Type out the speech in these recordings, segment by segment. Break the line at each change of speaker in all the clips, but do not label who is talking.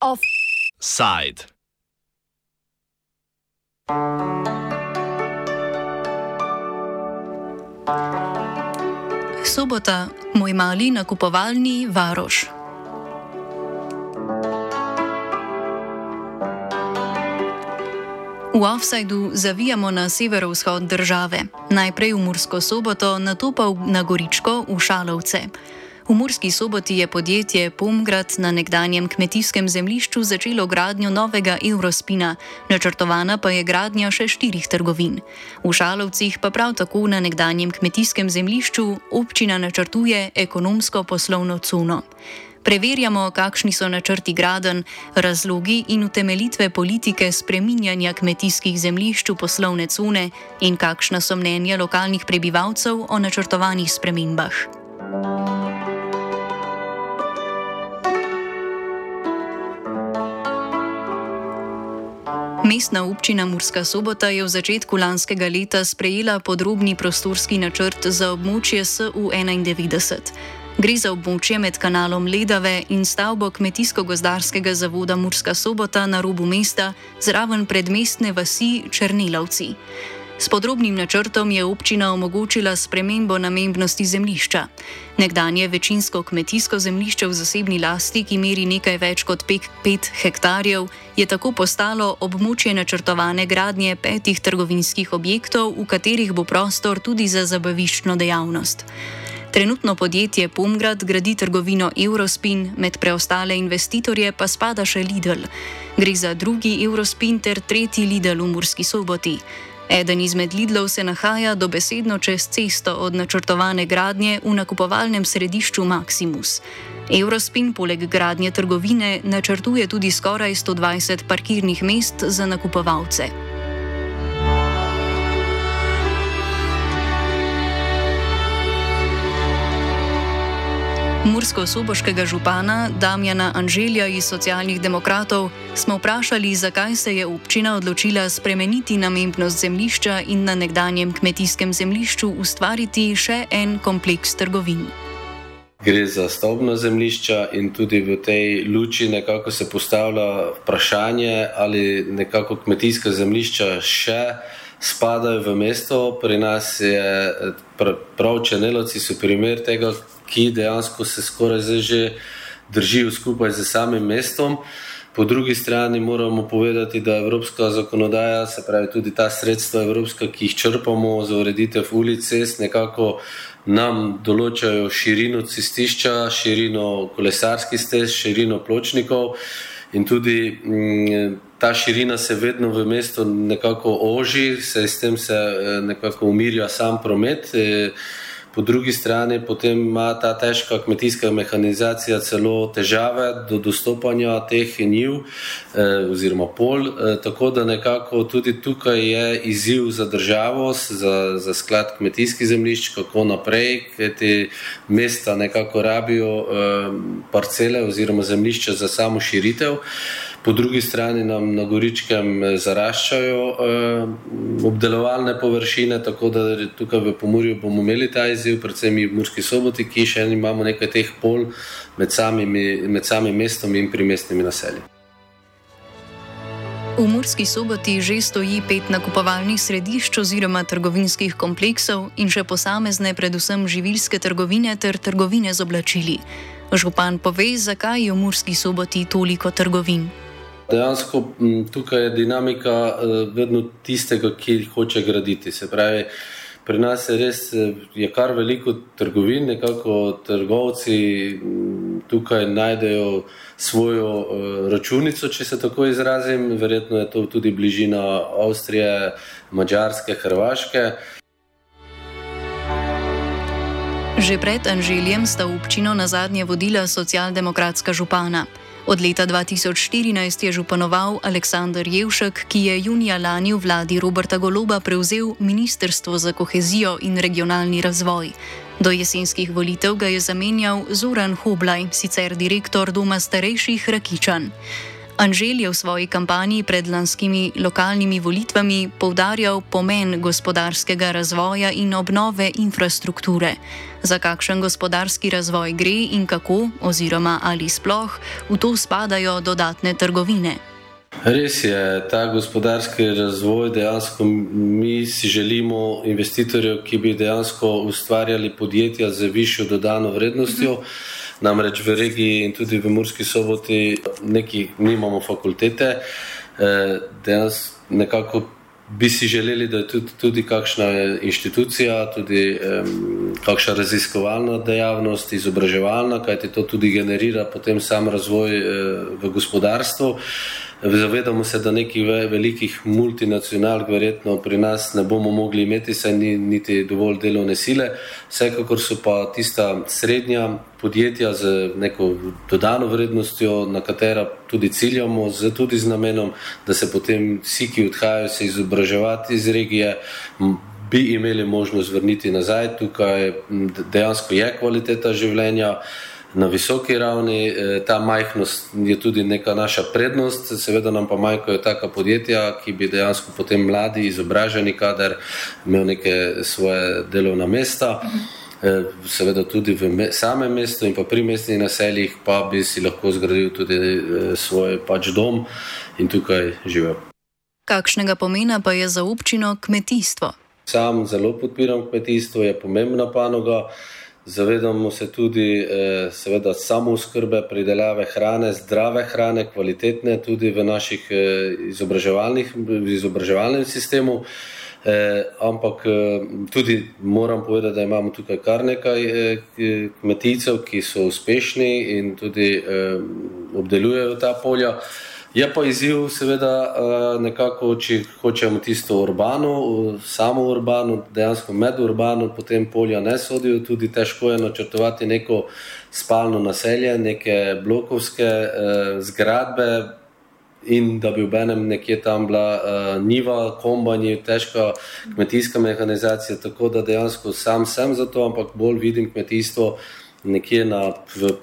Offside.
Sobota, moj mali nakupovalni varoš. V offsajdu zavijamo na severovzhod države, najprej v Mursko soboto, nato pa na Goričko v Šalovce. V Murski soboti je podjetje Pomgrad na nekdanjem kmetijskem zemljišču začelo gradnjo novega Eurospina, načrtovana pa je gradnja še štirih trgovin. V Šalovcih pa prav tako na nekdanjem kmetijskem zemljišču občina načrtuje ekonomsko-poslovno cuno. Preverjamo, kakšni so načrti graden, razlogi in utemelitve politike spreminjanja kmetijskih zemljišč v poslovne cune in kakšna so mnenja lokalnih prebivalcev o načrtovanih spremembah. Mestna občina Murska sobota je v začetku lanskega leta sprejela podrobni prostorski načrt za območje SU91. Gre za območje med kanalom Ledave in stavbo Kmetijsko-gozdarskega zavoda Murska sobota na robu mesta, zraven predmestne vasi Črnilovci. S podrobnim načrtom je občina omogočila spremembo namembnosti zemljišča. Nekdanje večinsko kmetijsko zemljišče v zasebni lasti, ki meri nekaj več kot 5 hektarjev, je tako postalo območje načrtovane gradnje petih trgovinskih objektov, v katerih bo prostor tudi za zabaviščno dejavnost. Trenutno podjetje Pomgrad gradi trgovino Eurospin, med preostale investitorje pa spada še Lidl. Gre za drugi Eurospin ter tretji Lidl v Murski soboti. Eden izmed Lidlov se nahaja dobesedno čez cesto od načrtovane gradnje v nakupovalnem središču Maximus. Eurospin poleg gradnje trgovine načrtuje tudi skoraj 120 parkirnih mest za nakupovalce. Mursko-soboškega župana Damjana Anželja iz socialnih demokratov smo vprašali, zakaj se je občina odločila spremeniti namembnost zemljišča in na nekdanjem kmetijskem zemljišču ustvariti še en kompleks trgovin.
Gre za stavbno zemljišče in tudi v tej luči nekako se postavlja vprašanje, ali nekako kmetijska zemljišča še spadajo v mesto. Pri nas je prav čeneloci so primer tega, ki dejansko se skoraj že držijo skupaj z samim mestom. Po drugi strani moramo povedati, da evropska zakonodaja, se pravi tudi ta sredstva evropska, ki jih črpamo za ureditev ulic, cest, nekako nam določajo širino cestišča, širino kolesarskih stez, širino pločnikov in tudi m, ta širina se vedno v mestu nekako oži, se s tem se eh, nekako umirja sam promet. E, po drugi strani potem ima ta težka kmetijska mehanizacija celo težave do dostopanja teh njiv eh, oziroma pol, eh, tako da nekako tudi tukaj je izziv za državo, za, za sklad kmetijskih zemljišč, kako naprej, ker te mesta nekako rabijo eh, parcele oziroma zemljišča za samo širitev. Eh, po drugi strani nam na Goričkem eh, zaraščajo eh, obdelovalne površine, tako da tukaj v Pomorju bomo imeli ta izziv, predvsem v Murski soboti, ki še imamo nekaj teh pol med, samimi, med samim mestom in primestnimi naselji.
V Murski soboti že stoji pet nakupovalnih središč oziroma trgovinskih kompleksov in še posamezne, predvsem živilske trgovine ter trgovine z oblačili. Župan pove, zakaj je v Murski soboti toliko trgovin.
Dejansko tukaj je dinamika eh, vedno tistega, ki hoče graditi. Se pravi, pri nas je res eh, je kar veliko trgovin, nekako trgovci tukaj najdejo svojo eh, računico, če se tako izrazim. Verjetno je to tudi bližina Avstrije, Mačarske, Hrvaške.
Že pred Anželjem sta občino na zadnje vodila socialdemokratska župana. Od leta 2014 je županoval Aleksandr Jevšek, ki je junija lani v vladi Roberta Goloba prevzel Ministrstvo za kohezijo in regionalni razvoj. Do jesenskih volitev ga je zamenjal Zoran Hoblaj, sicer direktor Doma starejših Rakičan. Anžel je v svoji kampanji pred lanskimi lokalnimi volitvami poudarjal pomen gospodarskega razvoja in obnove infrastrukture. Za kakšen gospodarski razvoj gre in kako, oziroma ali sploh, v to spadajo dodatne trgovine.
Res je, ta gospodarski razvoj dejansko mi si želimo investitorjev, ki bi dejansko ustvarjali podjetja z višjo dodano vrednostjo. Mhm. Namreč v regiji in tudi v Murski soboti neki nimamo fakultete, eh, dejansko nekako bi si želeli, da je tudi, tudi kakšna inštitucija, tudi um, kakšna raziskovalna dejavnost, izobraževalna, kajti to tudi generira potem sam razvoj uh, v gospodarstvu. Uh, Zavedamo se, da nekih velikih multinacionalk verjetno pri nas ne bomo mogli imeti, saj ni niti dovolj delovne sile. Vsekakor so pa tista srednja podjetja z neko dodano vrednostjo, na katera tudi ciljamo, z, tudi z namenom, da se potem vsi, ki odhajajo se izobraževati iz regije, bi imeli možnost vrniti nazaj. Tukaj dejansko je kvaliteta življenja na visoki ravni. Eh, ta majhnost je tudi neka naša prednost, seveda nam pa manjkajo taka podjetja, ki bi dejansko potem mladi, izobraženi kader imel neke svoje delovna mesta. Eh, seveda tudi v samem mestu in pa pri mestnih naseljih, pa bi si lahko zgradil tudi eh, svoj pač dom in tukaj živel.
Kakšnega pomena pa je za občino kmetijstvo?
Sam zelo podpiram kmetijstvo, je pomembna panoga. Zavedamo se tudi, eh, seveda, samo skrbe pridelave hrane, zdrave hrane, kvalitetne, tudi v naših eh, izobraževalnem sistemu. Eh, ampak tudi moram povedati, da imamo tukaj kar nekaj kmetijcev, ki so uspešni in tudi obdelujejo ta polja. Je pa izziv, seveda, eh, nekako, če hočemo tisto urbano, samo urbano, dejansko med urbano, potem polja ne sodijo, tudi težko je načrtovati neko spalno naselje, neke blokovske eh, zgradbe. In da bi v enem nekje tam bila uh, niva, kombanje, težka kmetijska mehanizacija, tako da dejansko sam sem za to, ampak bolj vidim kmetijstvo uh, nekje na,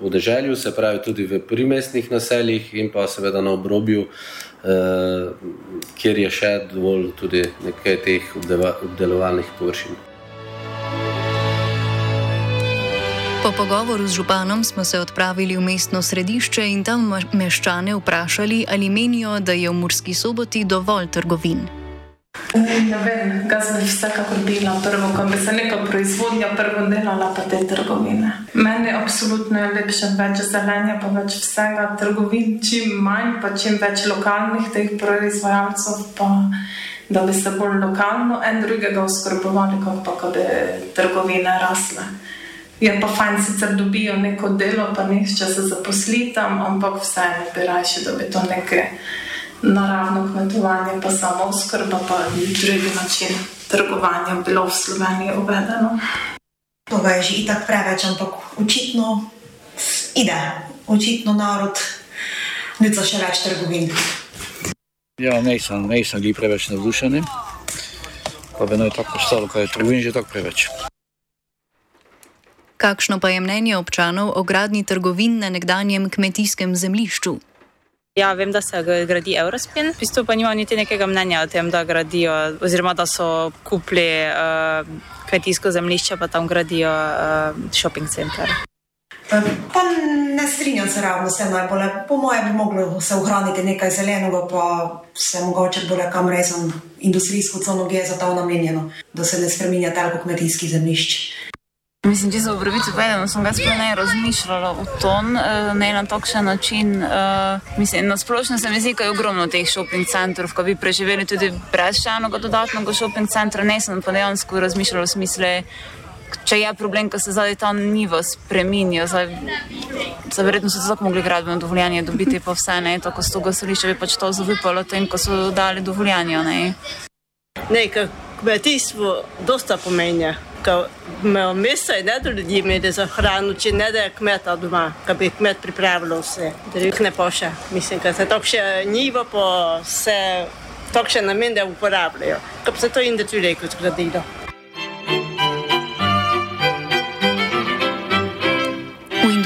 podeželju, se pravi tudi v primestnih naseljih in pa seveda na obrobju, eh, kjer je še dovolj tudi nekaj teh obdelovalnih površin.
Po pogovoru z županom smo se odpravili v mestno središče in tam meščane vprašali, ali menijo, da je v Murski soboti dovolj trgovin.
Ne vem, kaj sem vsekakor bila prvo, ko bi se neka proizvodnja prvo delala pa te trgovine. Meni absolutno je lepše več zelenja, pa več vsega trgovin, čim manj, pa čim več lokalnih teh proizvajalcev, pa da bi se bolj lokalno en drugega oskrbovali, kot pa, da bi trgovine rasle. Je pa fajn, sicer dobijo neko delo, pa nihče se zaposli tam, ampak vseeno bi raje, da bi to nekaj naravno kmetovanje, pa samo skrba, pa drugi način trgovanja bilo v Sloveniji uvedeno.
To je že itak preveč, ampak očitno ide, očitno narod neca še več trgovin.
Ja, nisem, nisem bil preveč navdušen, pa vedno je tako postalo, kaj je trgovin že tako preveč.
Kakšno pa je mnenje občanov o gradni trgovin na nekdanjem kmetijskem zemljišču?
Ja, vem, da se gradi Eurospin, v bistvu pa nima niti nekega mnenja o tem, da gradijo, oziroma da so kupili uh, kmetijsko zemljišče, pa tam gradijo uh, shopping center.
Pa ne strinjam se ravno s tem najbolje. Po mojem bi moglo se ohraniti nekaj zelenega, pa se mogoče bolje kam rezan industrijsko cono, ki je za to namenjeno, da se ne spreminja tako kmetijski zemljišč.
Mislim, če se pravici povedano, sem jaz prej ne razmišljala v ton, eh, ne na takšen način. Uh, mislim, na splošno se mi zdi, da je ogromno teh shopping centrov, ko bi preživeli tudi brez še enega dodatnega shopping centra. Ne sem pa dejansko razmišljala v smislu, če je problem, ko se zdaj ta nivo spreminja. Zavedno so tako mogli gradbeno dovoljenje dobiti, pa vse ne, tako s toga središča bi pač to zavipalo tem, ko so dali dovoljenje. Ne,
ne kmetijstvo dosta pomenja mesto in ne da ljudi imeli za hrano, če ne da je kmeta doma, da bi kmet pripravljal vse, da jih ne poša. Mislim, da se to še njivo po vse, to še namen, da uporabljajo. Ko se to in da tudi reko zgradilo.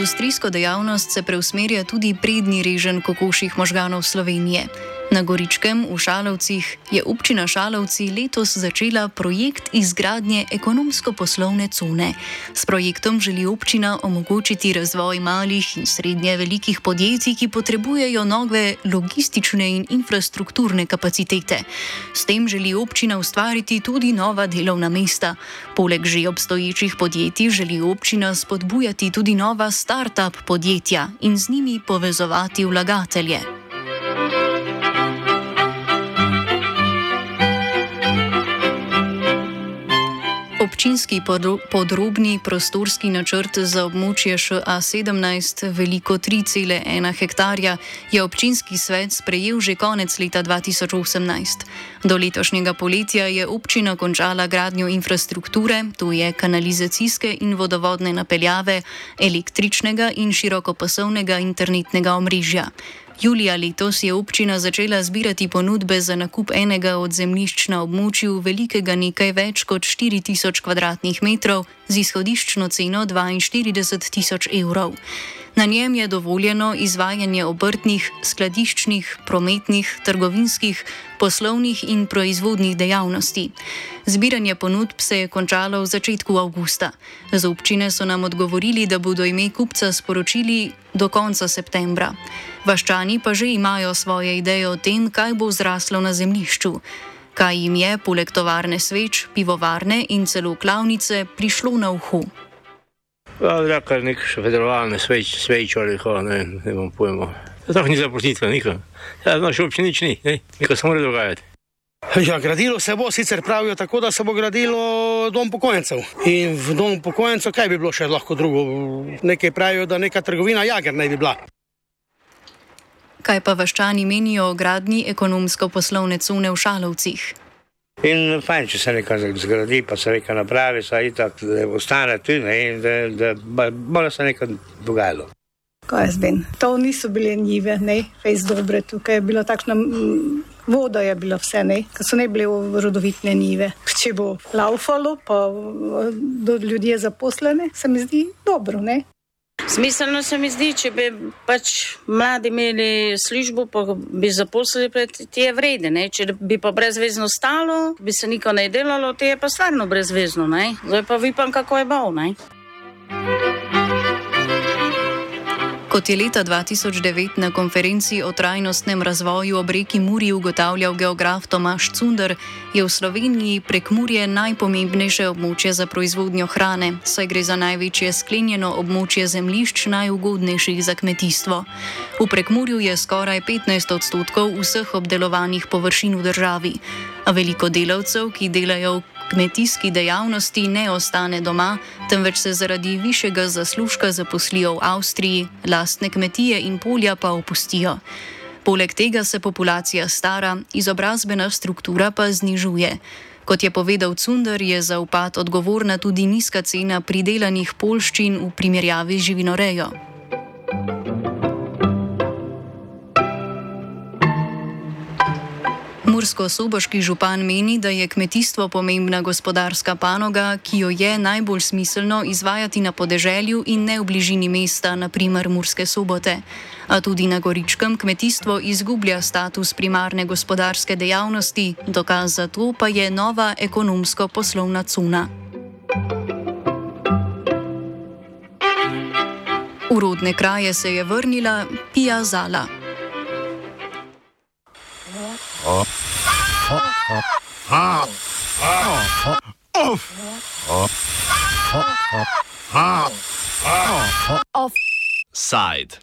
industrijsko dejavnost se preusmerja tudi prednji režen kokoših možganov Slovenije. Na Goričkem v Šalovcih je občina Šalovci letos začela projekt izgradnje ekonomsko-poslovne cone. S projektom želi občina omogočiti razvoj malih in srednje velikih podjetij, ki potrebujejo nove logistične in infrastrukturne kapacitete. S tem želi občina ustvariti tudi nova delovna mesta. Poleg že obstoječih podjetij želi občina spodbujati tudi nova start-up podjetja in z njimi povezovati vlagatelje. Občinski podrobni prostorski načrt za območje ŠA17, veliko 3,1 hektarja, je občinski svet sprejel že konec leta 2018. Do letošnjega poletja je občina končala gradnjo infrastrukture, to je kanalizacijske in vodovodne napeljave, električnega in širokopasovnega internetnega omrežja. Julija letos je občina začela zbirati ponudbe za nakup enega od zemljišč na območju velikega nekaj več kot 4000 km2 z izhodiščno ceno 42 tisoč evrov. Na njem je dovoljeno izvajanje obrtnih, skladiščnih, prometnih, trgovinskih, poslovnih in proizvodnih dejavnosti. Zbiranje ponudb se je končalo v začetku avgusta. Z občine so nam odgovorili, da bodo ime kupca sporočili do konca septembra. Vaščani pa že imajo svoje ideje o tem, kaj bo zraslo na zemljišču. Kaj jim je, poleg tovarne sveč, pivovarne in celo klavnice, prišlo na uho.
Ja, kar nek še federalne sveč, sveč ali kako, ne, ne bom pojmo. To ni zaposlitva, nikaj. Ja, znaš, uopće nič ni, ne, nekaj se mora dogajati.
Ja, gradilo se bo, sicer pravijo tako, da se bo gradilo dom pokojnicev. In v domu pokojnicev, kaj bi bilo še lahko drugo? Nekaj pravijo, da neka trgovina jager naj bi bila.
Kaj pa vaščani menijo o gradni ekonomsko-poslovne cune v Šalovcih?
In fajn, če se nekaj zgradi, pa se nekaj napravi, saj itak ostane tu in da, da, da bo se nekaj dogajalo.
Kaj jaz vem, to niso bile njive, ne, fejs dobre, tukaj je bilo takšno, voda je bila vse, ne, ker so ne bile rodovitne njive. Če bo laufalo, pa do ljudje zaposlene, se mi zdi dobro, ne.
Smiselno se mi zdi, če bi pač mladi imeli službo, pa bi zaposlili pred te vredne. Če bi pa brezvezno stalo, bi se niko ne delalo, te je pa stvarno brezvezno. Ne? Zdaj pa vipam, kako je bal. Ne?
Kot je leta 2009 na konferenci o trajnostnem razvoju ob reki Muri ugotavljal geograf Tomaš Cunder, je v Sloveniji prek Murje najpomembnejše območje za proizvodnjo hrane, saj gre za največje sklenjeno območje zemljišč najugodnejših za kmetijstvo. V prekmurju je skoraj 15 odstotkov vseh obdelovanih površin v državi, a veliko delavcev, ki delajo v kmetijski dejavnosti ne ostane doma, temveč se zaradi višjega zaslužka zaposlijo v Avstriji, lastne kmetije in polja pa opustijo. Poleg tega se populacija stara, izobrazbena struktura pa znižuje. Kot je povedal Cunder, je za upad odgovorna tudi nizka cena pridelanih polščin v primerjavi z živinorejo. Mursko-soboški župan meni, da je kmetijstvo pomembna gospodarska panoga, ki jo je najbolj smiselno izvajati na podeželju in ne v bližini mesta, naprimer Murske sobote. A tudi na Goričkem kmetijstvo izgublja status primarne gospodarske dejavnosti, dokaz za to pa je nova ekonomsko-poslovna cuna. V rodne kraje se je vrnila Pija Zala. Oh.
Offside.